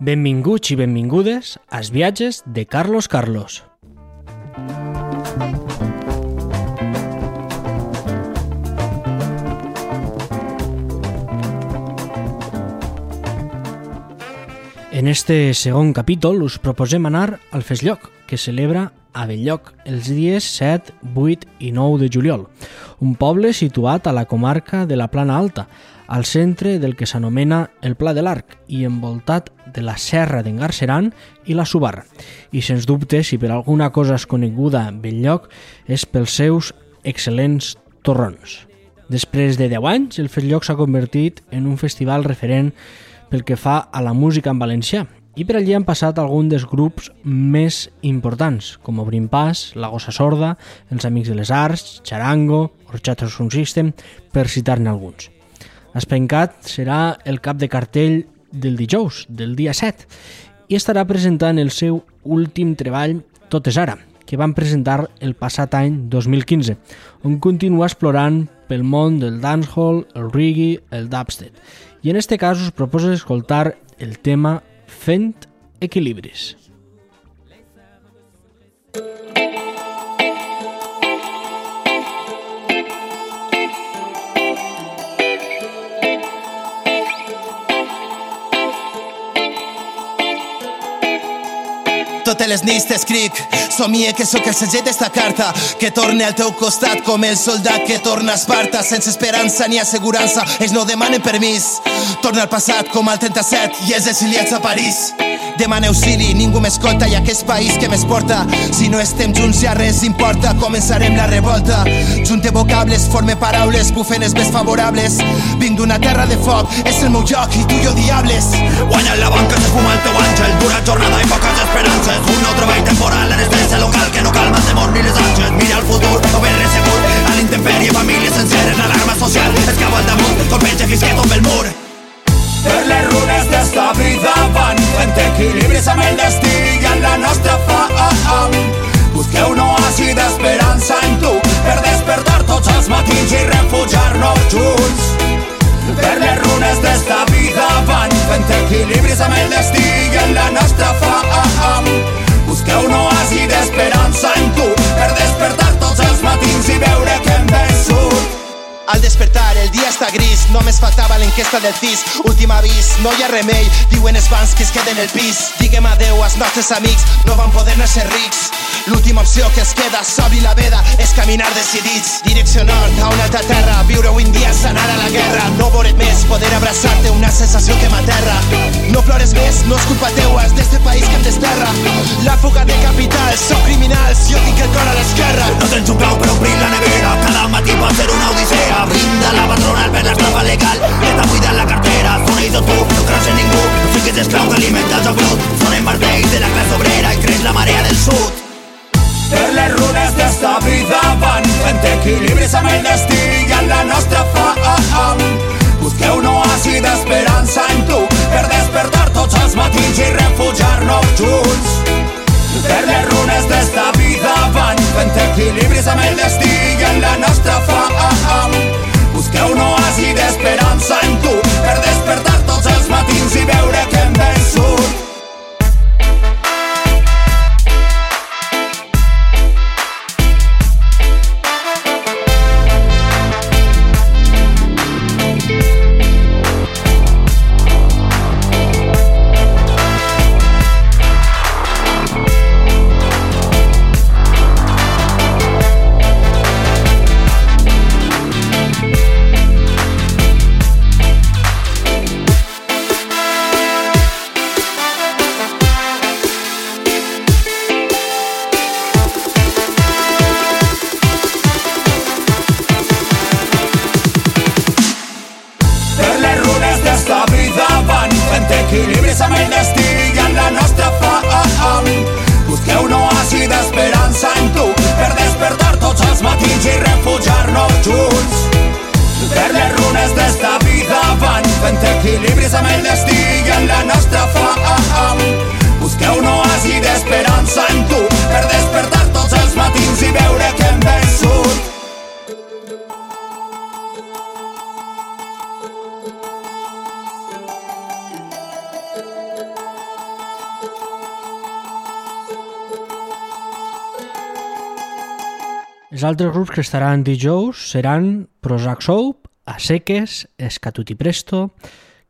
Benvinguts i benvingudes als viatges de Carlos Carlos. En este segon capítol us proposem anar al Fesllloc, que celebra a Belllloc els dies 7, 8 i 9 de juliol, un poble situat a la comarca de la Plana Alta, al centre del que s'anomena el Pla de l'Arc i envoltat de la serra d'en Garceran i la Subarra. I sens dubte, si per alguna cosa és coneguda Belllloc, és pels seus excel·lents torrons. Després de 10 anys, el Festlloc s'ha convertit en un festival referent pel que fa a la música en valencià i per allí han passat alguns dels grups més importants, com Obrim Pas, La Gossa Sorda, Els Amics de les Arts, Charango, Orxato Sound System, per citar-ne alguns. Espencat serà el cap de cartell del dijous, del dia 7, i estarà presentant el seu últim treball Tot és ara, que van presentar el passat any 2015, on continua explorant pel món del dancehall, el reggae, el dubstep. I en este cas us proposo escoltar el tema 100 equilibris. Totes les nits t'escric Somie que sóc el segell d'esta carta. Que torne al teu costat com el soldat que torna a Esparta Sense esperança ni assegurança Ells no demanen permís Torna al passat com al 37 i els exiliats a París Demana auxili, ningú m'escolta i aquest país que m'esporta Si no estem junts ja res importa, començarem la revolta. Junte vocables, forme paraules, bufenes més favorables. Vinc d'una terra de foc, és el meu joc i tu i jo diables. Guanya la banca, s'esfuma el teu àngel. Dura jornada i poques esperances. Un nou treball temporal en estesa local Que no calma el temor ni les anges. Mira el futur, no ve res segur. A l'intempèrie, famílies senceres L'alarma social, escava al damunt Colpeja fins que tomba el mur. Per les runes d'esta vida van fent equilibris amb el destí i en la nostra fam. Busqueu un oasi d'esperança en tu per despertar tots els matins i refugiar-nos junts. Per les runes d'esta vida van fent equilibris amb el destí i en la nostra fam. Busqueu un oasi d'esperança en tu per despertar tots els matins i veure que. Al despertar el dia està gris, només faltava l'enquesta del CIS. Últim avís, no hi ha remei, diuen els que es queden el pis. Diguem adeu als nostres amics, no van poder anar ser rics. L'última opció que es queda, s'obri la veda, és caminar decidits. Direcció nord, a una altra terra, viure en dia és a la guerra. No veure més, poder abraçar-te, una sensació que m'aterra. No plores més, no és culpa teua, és d'este país que em desterra. La fuga de capitals, són criminals, jo tinc el cor a l'esquerra. No tens un clau per obrir la nevera Cada matí pot ser una odissea Brinda la patronal per l'estrafa legal Està buidant la cartera, sona tot tu No creus en ningú, no siguis esclau que alimenta el brut martells de la classe obrera i creix la marea del sud Per les runes d'esta vida van fent equilibris amb el destí i en la nostra fam. Busqueu un oasi d'esperança en tu per despertar tots els matins i refugiar-nos junts. Per les runes d'esta vida van fent equilibris amb el destí i en la nostra fam. Busqueu un oasi d'esperança en tu per despertar tots els matins i veure que hem vençut. Que estaran dijous seran Prozac Soap, Aseques, Escatuti Presto,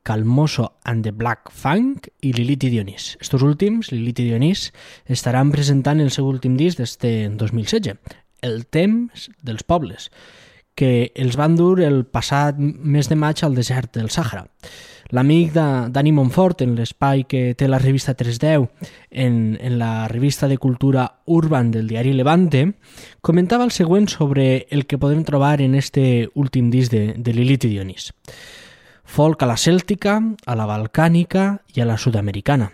Calmoso and the Black Funk i Lilith i Dionís. Estos últims, Lilith i Dionís, estaran presentant el seu últim disc d'este 2016, El temps dels pobles, que els van dur el passat mes de maig al desert del Sàhara. L'amic Dani Montfort, en l'espai que té la revista 310, en, en la revista de cultura urban del diari Levante, comentava el següent sobre el que podem trobar en este últim disc de, de Lilith i Dionís. Folk a la cèltica, a la balcànica i a la sud-americana,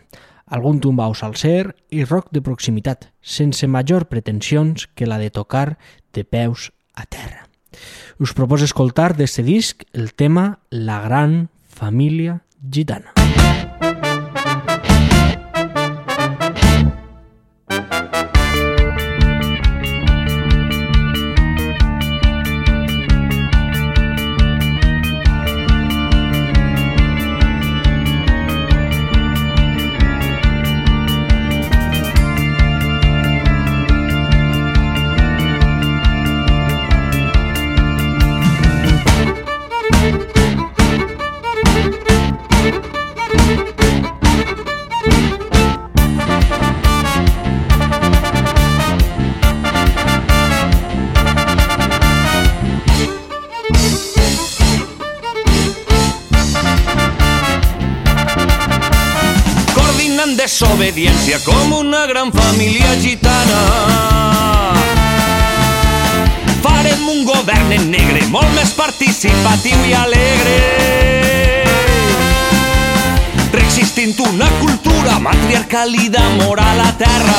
algun tumbau salser i rock de proximitat, sense major pretensions que la de tocar de peus a terra. Us proposo escoltar d'este disc el tema La gran família gitana. Desobediencia como una gran família gitana. Farem un govern en negre molt més participatiu i alegre. Reexistint una cultura matriarcal i d'amor a la terra.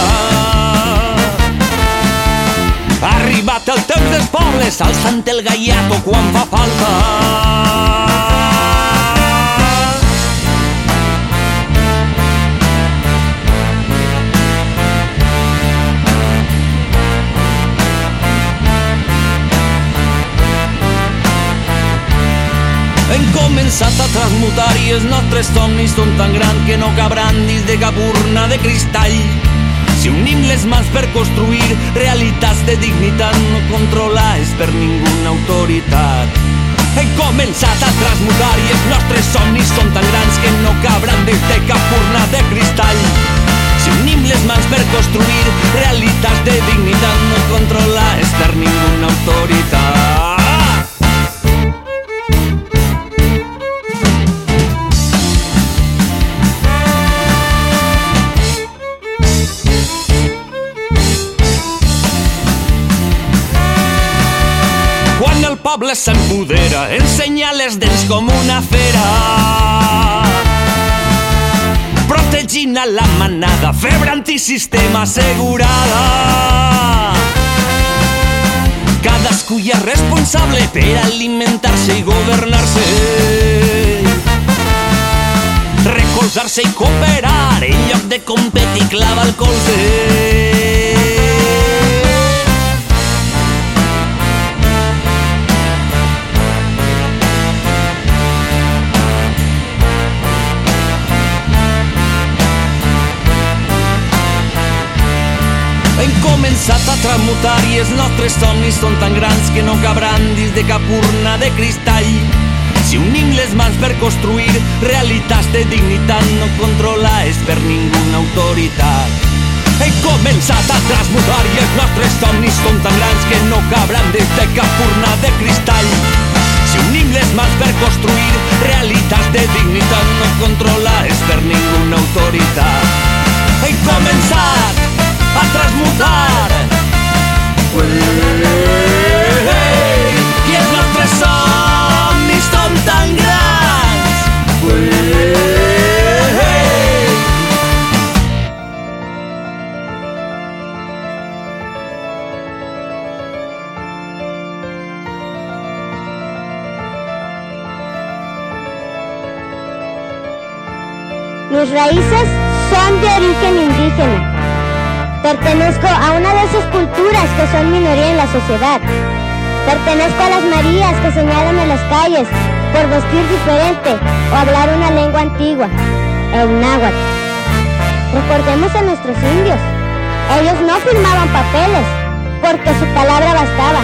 Arribat el temps dels pobles, alçant el gaiato quan fa falta. Hem començat a transmutar i els nostres somnis són tan grans que no cabran dins de cap urna de cristall. Si unim les mans per construir realitats de dignitat no controlades per ninguna autoritat. Hem començat a transmutar i els nostres somnis són tan grans que no cabran dins de cap urna de cristall. Si unim les mans per construir realitats de dignitat no controlades per ninguna autoritat. Poble s'empodera, ensenya les dents com una fera. Protegint a la manada, febre antisistema assegurada. Cadascú hi és responsable per alimentar-se i governar-se. Recolzar-se i cooperar en lloc de competir clava el colze. Hem començat a transmutar i els nostres somnis són tan grans que no cabran dins de cap urna de cristall. Si unim les mans per construir realitats de dignitat no controlades per ninguna autoritat. Hem començat a transmutar i els nostres somnis són tan grans que no cabran des de cap urna de cristall. Si unim les mans per construir realitats de dignitat no controlades per ninguna autoritat. Hem començat a transmutar. I els nostres somnis tan grans. Mis raíces son de origen indígena. Pertenezco a una de esas culturas que son minoría en la sociedad. Pertenezco a las Marías que señalan en las calles por vestir diferente o hablar una lengua antigua, el náhuatl. Recordemos a nuestros indios. Ellos no firmaban papeles, porque su palabra bastaba.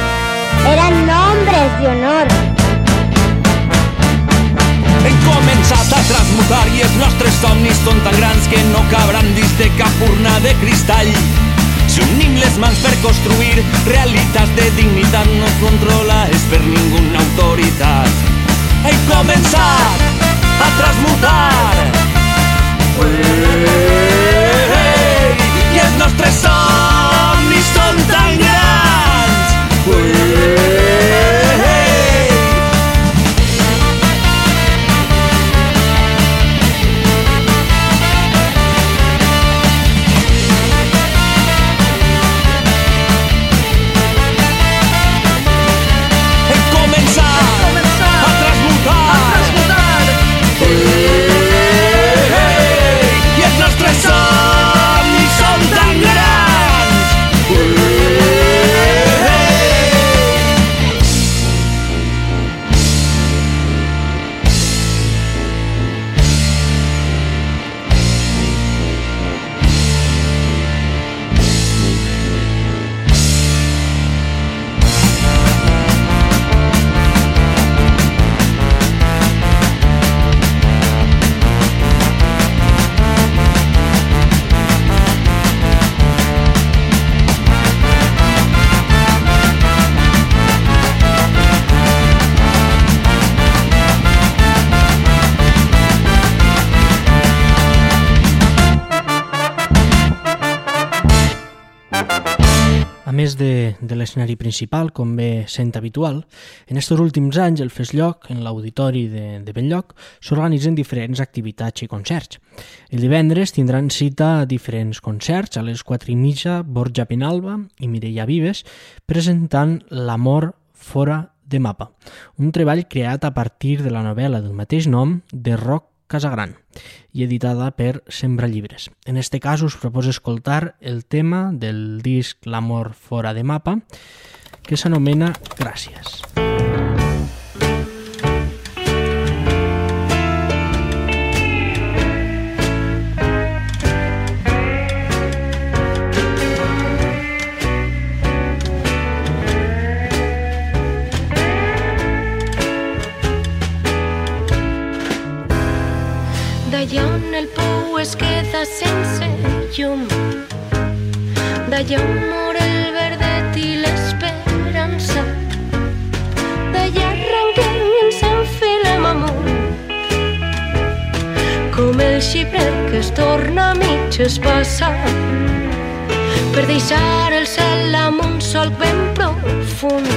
Eran hombres de honor. A transmutar i els nostres somnis són tan grans que no cabran dins de de cristall. Si unim les mans per construir realitats de dignitat no controla és per ninguna autoritat. Hem començat a transmutar. Ué, I tan grans. Principal, com bé sent habitual, en aquests últims anys el Fes Lloc, en l'auditori de, de Benlloc, s'organitzen diferents activitats i concerts. El divendres tindran cita a diferents concerts a les 4 i mitja Borja Penalba i Mireia Vives presentant L'amor fora de mapa, un treball creat a partir de la novel·la del mateix nom de Roc Casagran i editada per Sembra Llibres. En este cas us proposo escoltar el tema del disc L'amor fora de mapa que s'anomena Gràcies. D'allà on el pou es queda sense llum D'allà on torna a mitges passat Per deixar el cel amb un sol ben profund.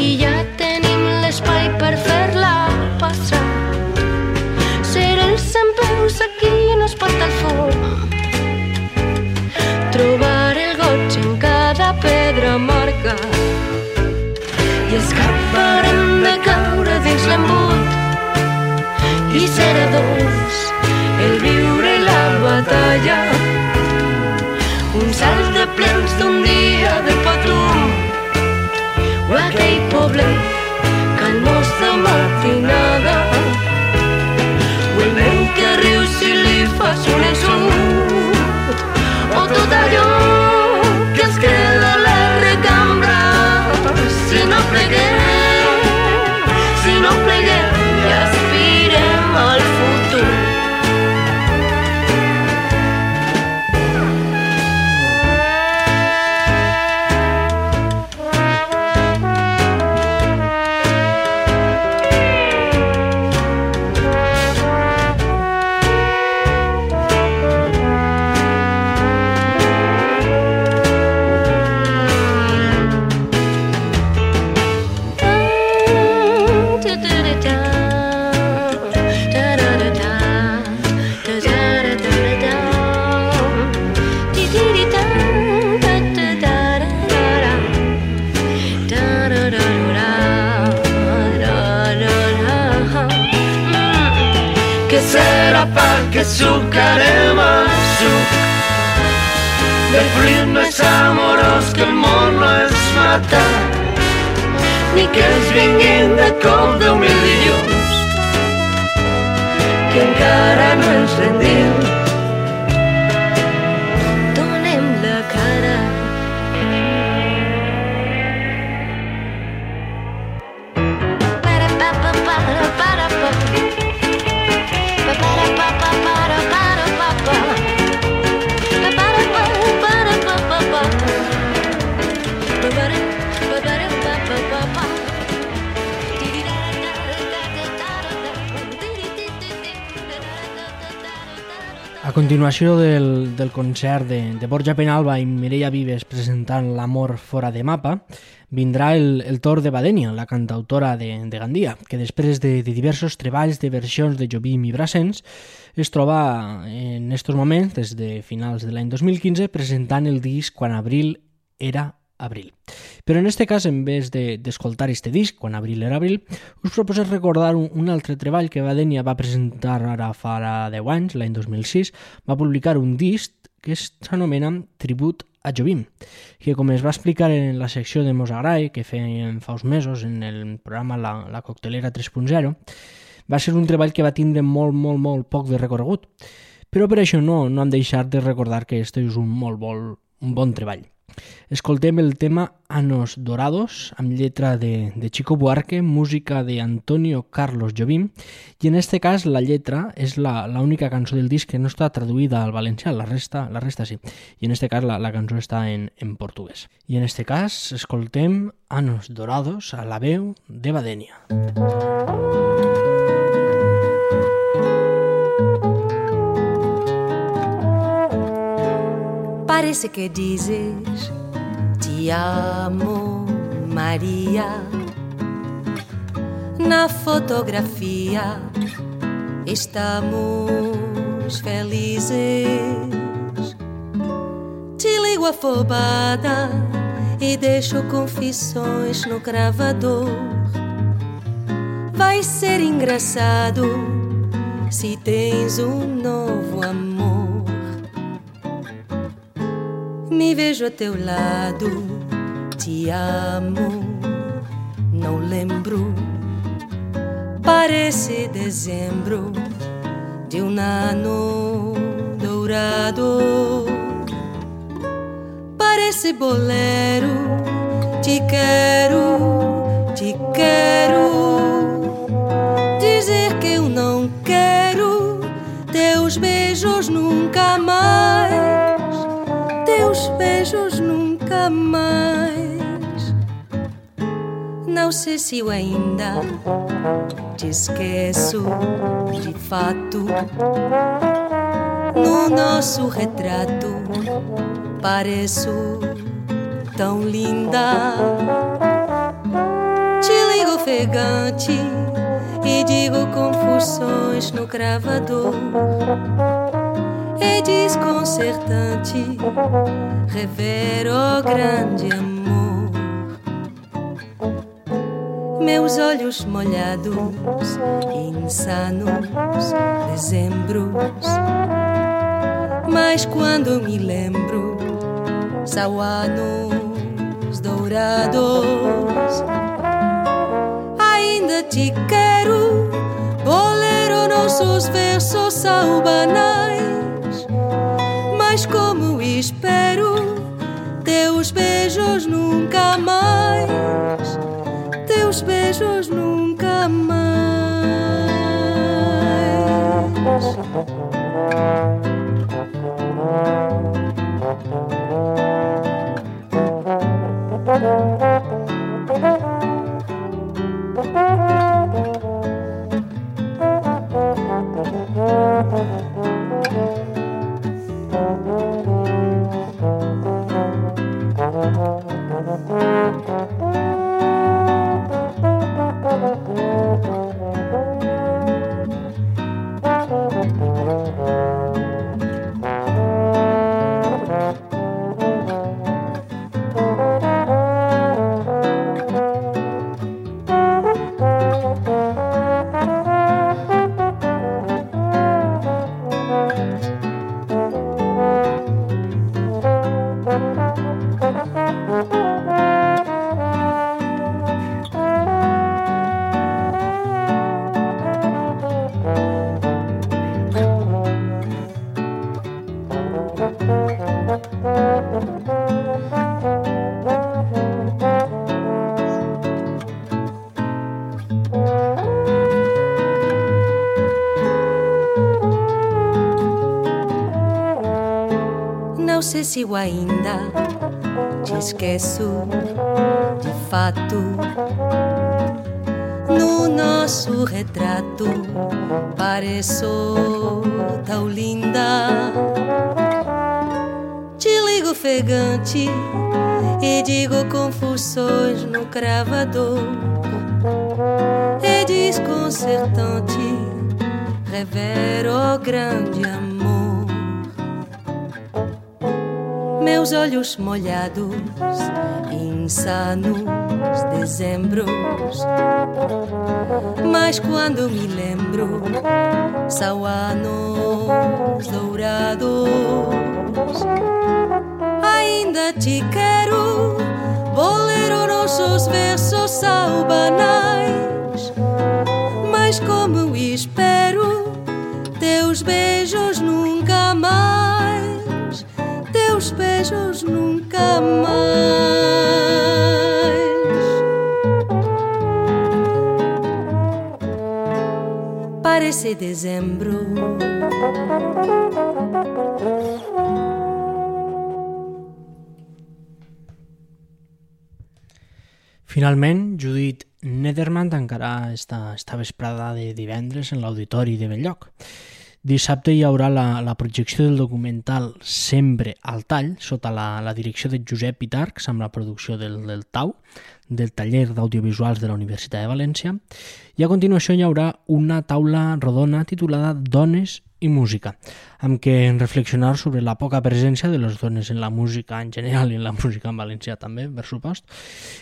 I ja tenim l'espai per fer-la passar. Ser els peus aquí no es porta el fum. Trobar el goig en cada pedra marca i escaparem de caure dins l'embut i serà dolç el viure la batalla. Un salt de plens d'un dia de patum o aquell poblet calmós de matinada. O el nen que riu si li fas un insult o tot allò continuació del, del concert de, de Borja Penalba i Mireia Vives presentant L'amor fora de mapa, vindrà el, el tor de Badenia, la cantautora de, de Gandia, que després de, de diversos treballs de versions de Jobim i Brassens, es troba en estos moments, des de finals de l'any 2015, presentant el disc Quan abril era abril. Però en este cas, en vez d'escoltar de, este disc, quan abril era abril, us proposo recordar un, un altre treball que Badenia va presentar ara fa 10 anys, l'any 2006, va publicar un disc que s'anomena Tribut a Jovim, que com es va explicar en la secció de Mosagrai, que feien fa uns mesos en el programa La, la Coctelera 3.0, va ser un treball que va tindre molt, molt, molt poc de recorregut. Però per això no, no hem deixat de recordar que este és un molt bon, un bon treball. Escoltem el tema Anos Dorados, amb lletra de, de Chico Buarque, música de Antonio Carlos Jobim, i en este cas la lletra és l'única cançó del disc que no està traduïda al valencià, la resta, la resta sí. I en este cas la, la cançó està en, en portuguès. I en este cas escoltem Anos Dorados a la veu de Badenia. Música Parece que dizes Te amo, Maria. Na fotografia estamos felizes. Te ligo afobada e deixo confissões no gravador. Vai ser engraçado se tens um novo amor. Me vejo a teu lado, te amo, não lembro. Parece dezembro de um ano dourado. Parece bolero, te quero, te quero. Dizer que eu não quero teus beijos nunca mais nunca mais. Não sei se eu ainda te esqueço de fato. No nosso retrato pareço tão linda. Te ligo ofegante e digo confusões no cravador é desconcertante rever o grande amor. Meus olhos molhados, insanos, dezembros. Mas quando me lembro, são anos dourados. Ainda te quero, bolero, nossos versos são banais espero teus beijos nunca mais, teus beijos nunca mais. Eu ainda te esqueço de fato. no nosso retrato pareço tão linda. Te ligo ofegante e digo confusões no cravador. É desconcertante rever o grande amor. Olhos molhados, insanos dezembros. Mas quando me lembro, são anos dourados ainda te quero. Vou ler os nossos versos são banais, mas como espero, teus beijos beijos nunca mais. Parece dezembro. Finalment, Judit Nederman tancarà esta, esta vesprada de divendres en l'Auditori de Belllloc. Dissabte hi haurà la, la projecció del documental Sempre al tall, sota la, la direcció de Josep Pitarcs, amb la producció del, del TAU, del taller d'audiovisuals de la Universitat de València. I a continuació hi haurà una taula rodona titulada Dones i música, amb què reflexionar sobre la poca presència de les dones en la música en general i en la música en valencià també, per supost,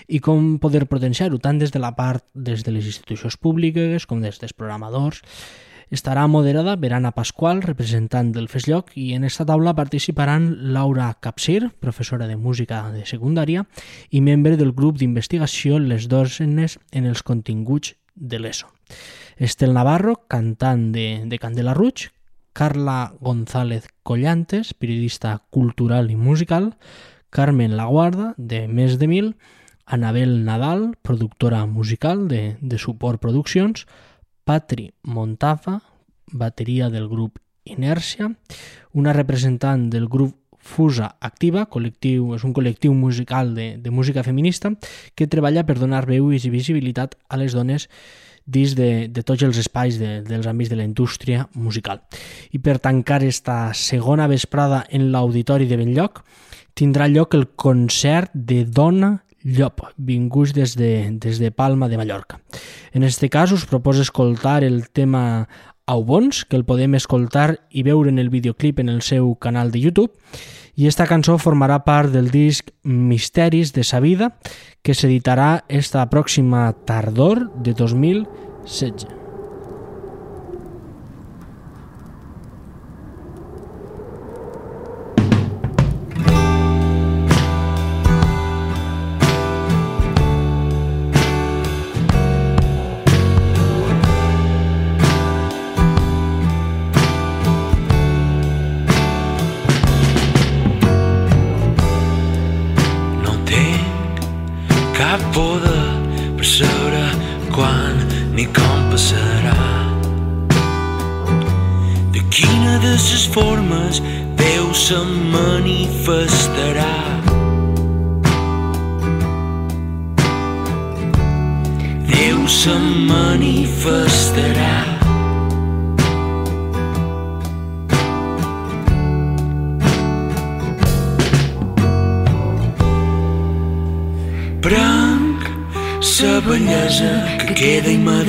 i com poder potenciar-ho tant des de la part des de les institucions públiques com des dels programadors. Estarà moderada per Anna Pasqual, representant del FESLLOC, i en esta taula participaran Laura Capsir, professora de música de secundària i membre del grup d'investigació Les Dosenes en els continguts de l'ESO. Estel Navarro, cantant de, de Candela Rouge, Carla González Collantes, periodista cultural i musical, Carmen Laguarda, de Més de Mil, Anabel Nadal, productora musical de, de Suport Produccions, Patri Montafa, bateria del grup Inèrcia, una representant del grup Fusa Activa, col·lectiu, és un col·lectiu musical de, de música feminista que treballa per donar veu i visibilitat a les dones dins de, de tots els espais de, dels àmbits de la indústria musical. I per tancar esta segona vesprada en l'Auditori de Benlloc, tindrà lloc el concert de Dona Llop, vinguts des de, des de Palma de Mallorca. En este cas us proposo escoltar el tema Aubons, que el podem escoltar i veure en el videoclip en el seu canal de YouTube, i esta cançó formarà part del disc Misteris de sa vida, que s'editarà esta pròxima tardor de 2016.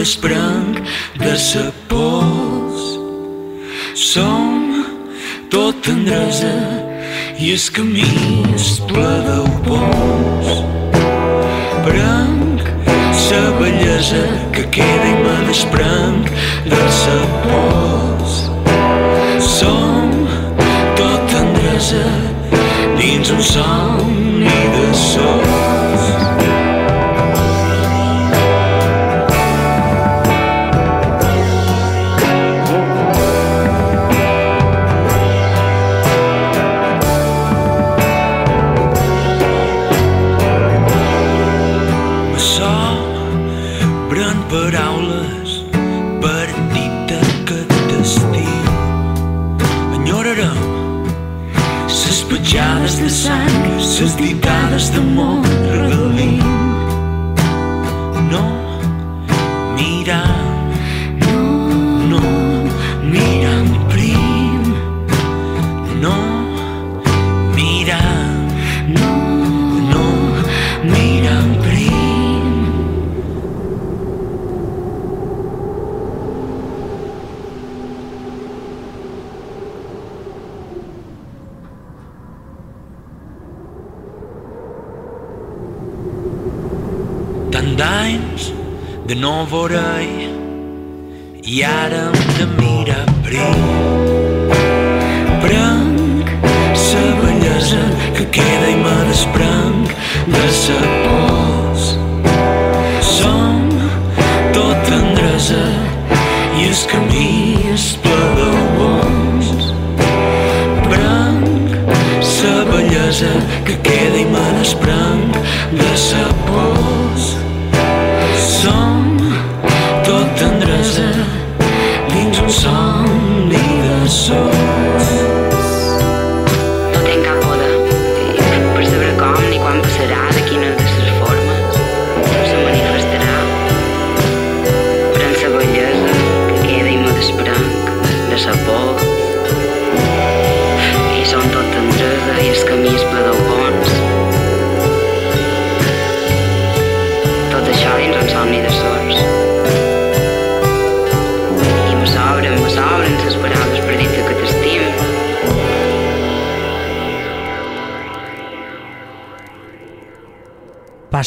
Desprenc de sa pols. Som tot tendresa i el camí és ple d'albons. Prenc sa bellesa que queda i me desprenc de sa pols. Som tot tendresa dins un somni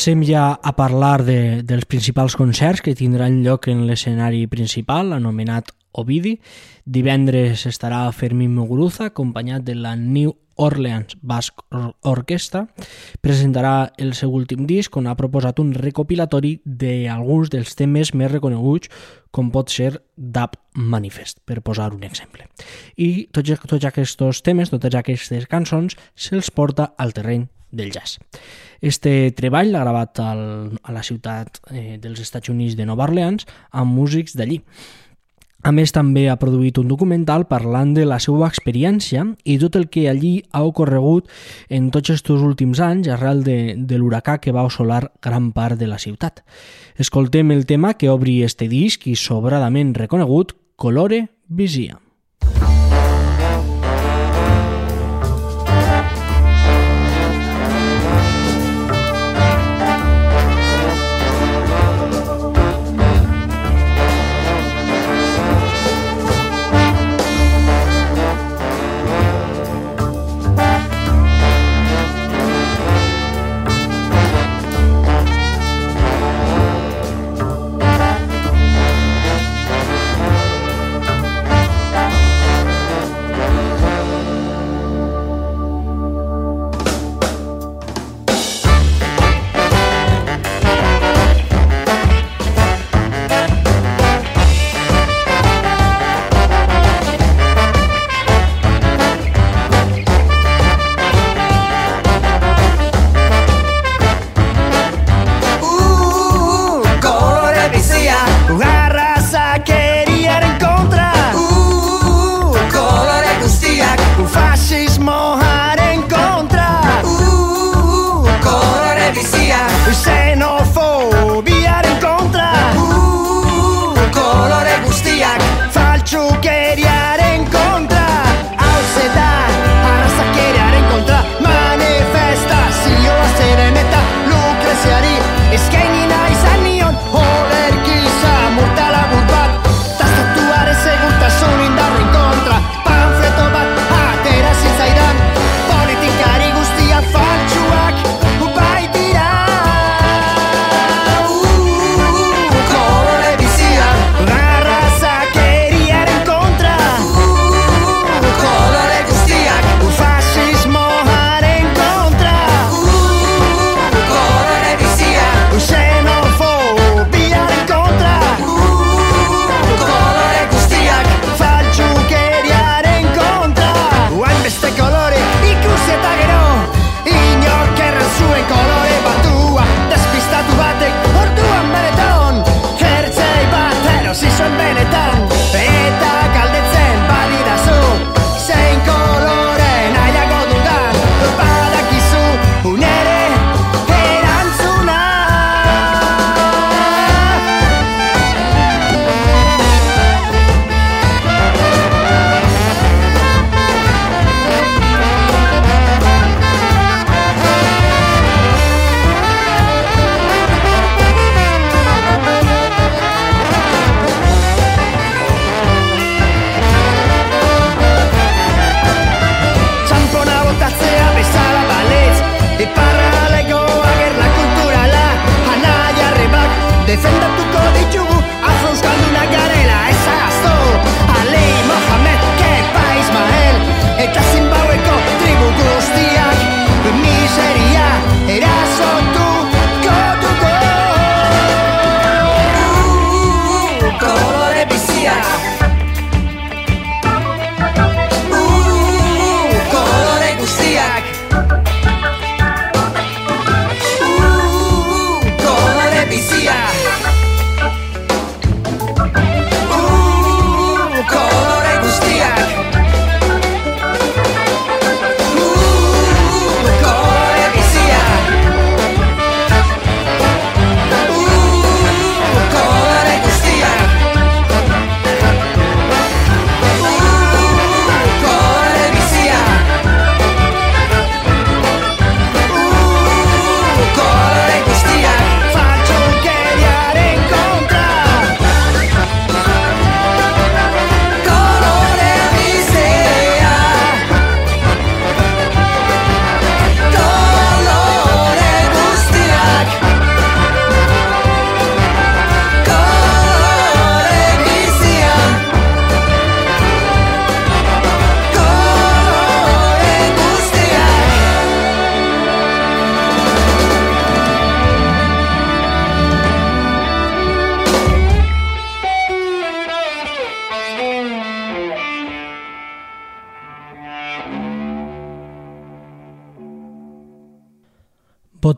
Passem ja a parlar de, dels principals concerts que tindran lloc en l'escenari principal, anomenat Ovidi. Divendres estarà Fermín Muguruza, acompanyat de la New Orleans Basque Or- Orchestra. Presentarà el seu últim disc on ha proposat un recopilatori d'alguns dels temes més reconeguts com pot ser Dub Manifest, per posar un exemple. I tots, tots aquests temes, totes aquestes cançons, se'ls porta al terreny del jazz. Este treball l'ha gravat al, a la ciutat eh, dels Estats Units de Nova Orleans amb músics d'allí. A més, també ha produït un documental parlant de la seva experiència i tot el que allí ha ocorregut en tots aquests últims anys arrel de, de l'huracà que va assolar gran part de la ciutat. Escoltem el tema que obri este disc i sobradament reconegut, Colore Visia. Colore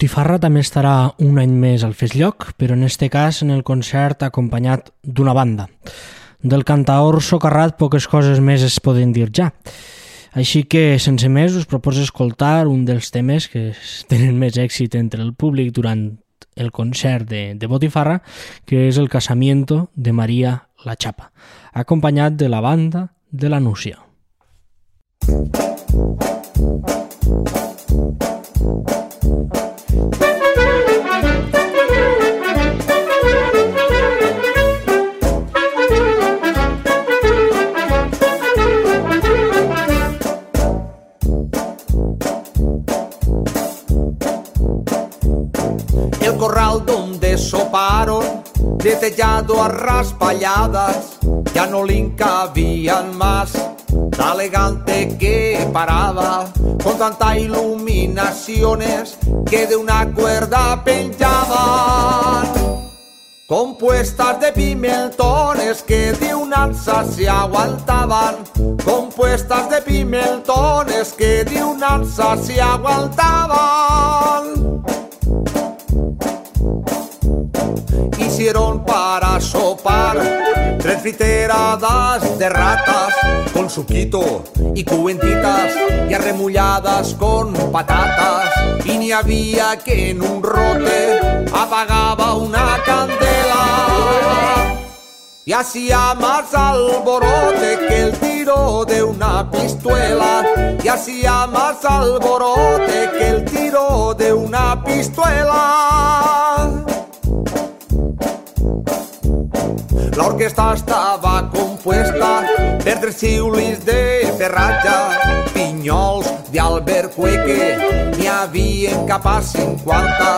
Botifarra també estarà un any més al Fes Lloc, però en este cas en el concert acompanyat d'una banda. Del cantaor socarrat poques coses més es poden dir ja. Així que, sense més, us proposo escoltar un dels temes que tenen més èxit entre el públic durant el concert de, de Botifarra, que és el Casamiento de Maria la Chapa, acompanyat de la banda de la Núcia. El corral donde soparon, detellado a raspalladas, ya no le cabían más. La elegante que paraba con tanta iluminaciones que de una cuerda penchaban. Compuestas de pimentones que de un alza se aguantaban. Compuestas de pimentones que de un alza se aguantaban. Hicieron para sopar tres friteradas de ratas con suquito y cubentitas y arremulladas con patatas. Y ni había que en un rote apagaba una candela. Y hacía más alborote que el tiro de una pistola. Y hacía más alborote que el tiro de una pistola. La orquesta estava compuesta per tres xiulis de ferratge, pinyols d'Albercueque, n'hi havia cap a 50,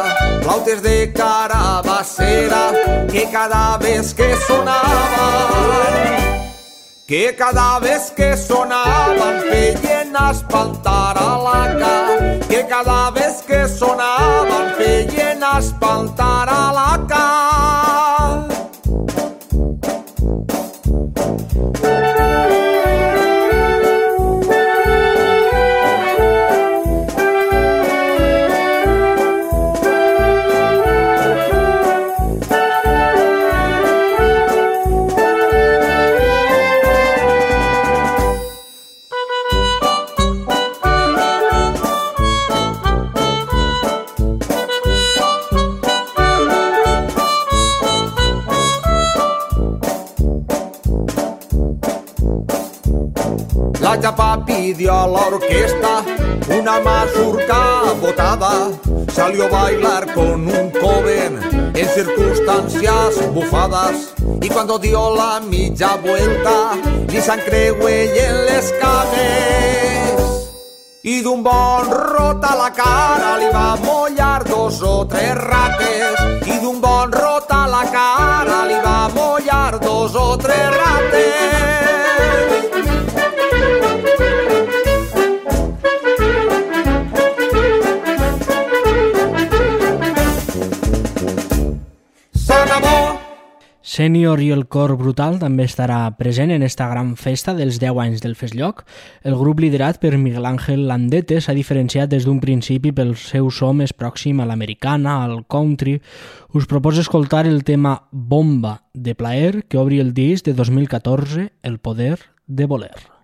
flautes de carabassera que cada vez que sonaven que cada vez que sonaven feien espantar a la ca, que cada vez que sonaven feien espantar a la ca. cuando dio la milla vuelta, li se'n creuell en les cames. I d'un bon rot a la cara li va mollar dos o tres rates. I d'un bon rot a la cara li va mollar dos o tres rates. Sènior i el cor brutal també estarà present en esta gran festa dels 10 anys del Festlloc. El grup liderat per Miguel Ángel Landete s'ha diferenciat des d'un principi pel seu so més pròxim a l'americana, al country. Us proposo escoltar el tema Bomba de Plaer que obri el disc de 2014, El poder de voler.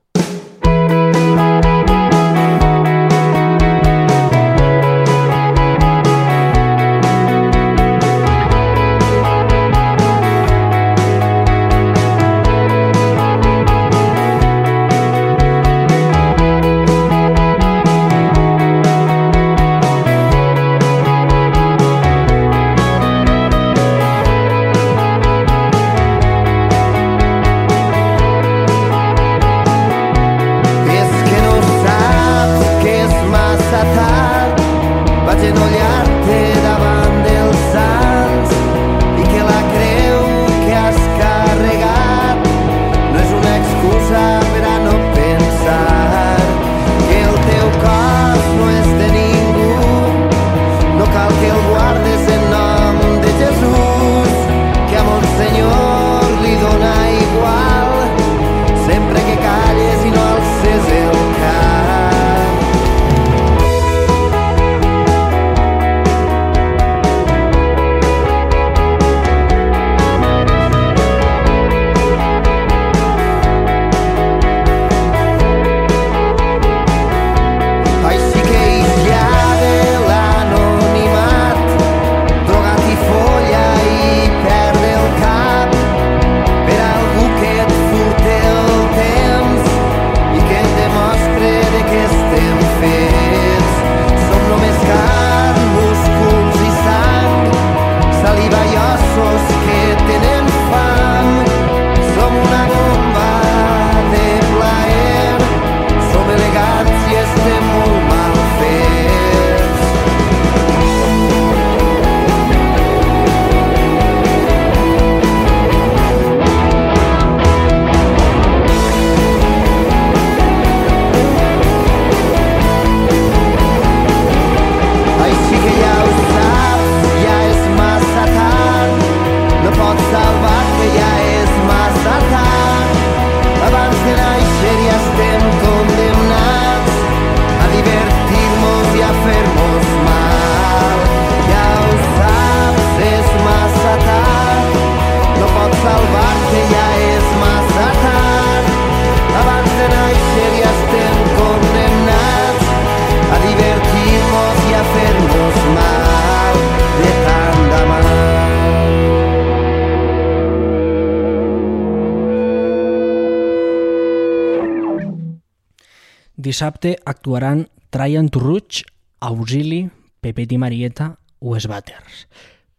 Dissabte actuaran Traian Turruig, Auxili, Pepet i Marieta o Esbàters.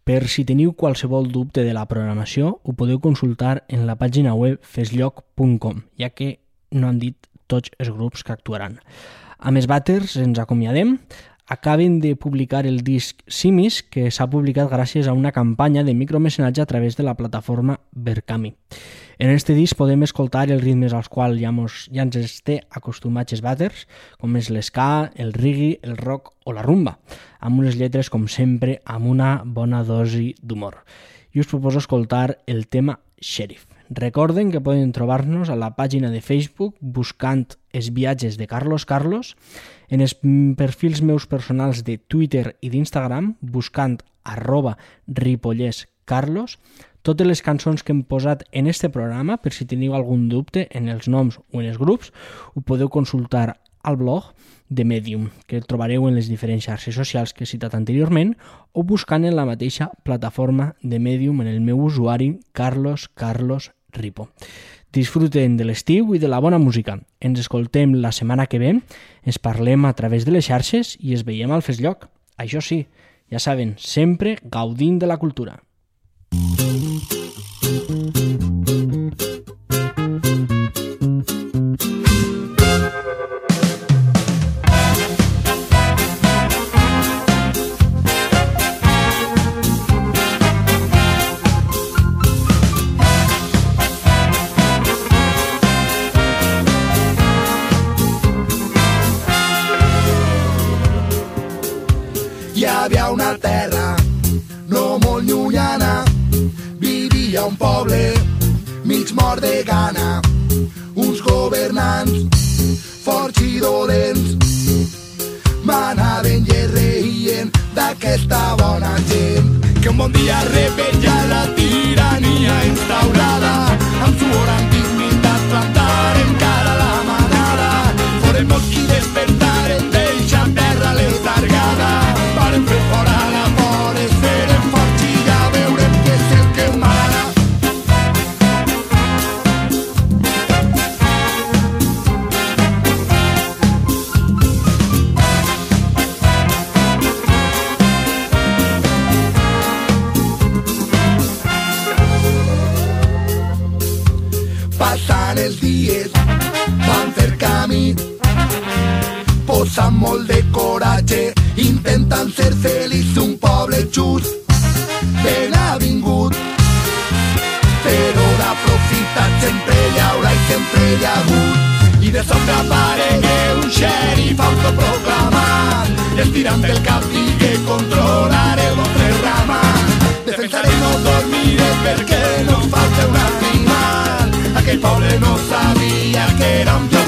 Per si teniu qualsevol dubte de la programació, ho podeu consultar en la pàgina web fesllloc.com, ja que no han dit tots els grups que actuaran. Amb Esbàters ens acomiadem acaben de publicar el disc Simis, que s'ha publicat gràcies a una campanya de micromecenatge a través de la plataforma Berkami. En este disc podem escoltar els ritmes als quals ja, mos, ja ens esté acostumats els batters, com és l'esca, el reggae, el rock o la rumba, amb unes lletres, com sempre, amb una bona dosi d'humor. I us proposo escoltar el tema Sheriff. Recorden que poden trobar-nos a la pàgina de Facebook buscant els viatges de Carlos Carlos, en els perfils meus personals de Twitter i d'Instagram buscant arroba ripollescarlos, totes les cançons que hem posat en este programa, per si teniu algun dubte en els noms o en els grups, ho podeu consultar al blog de Medium, que trobareu en les diferents xarxes socials que he citat anteriorment, o buscant en la mateixa plataforma de Medium en el meu usuari Carlos Carlos Ripo. Disfruten de l'estiu i de la bona música. Ens escoltem la setmana que ve, ens parlem a través de les xarxes i es veiem al Fes Lloc. Això sí, ja saben, sempre gaudint de la cultura. Hi de sobte aparegué un xerif autoproclamat i estirant el cap digué controlar el vostre rama defensaré i no dormiré perquè no em falta un animal. Aquell poble no sabia que era un lloc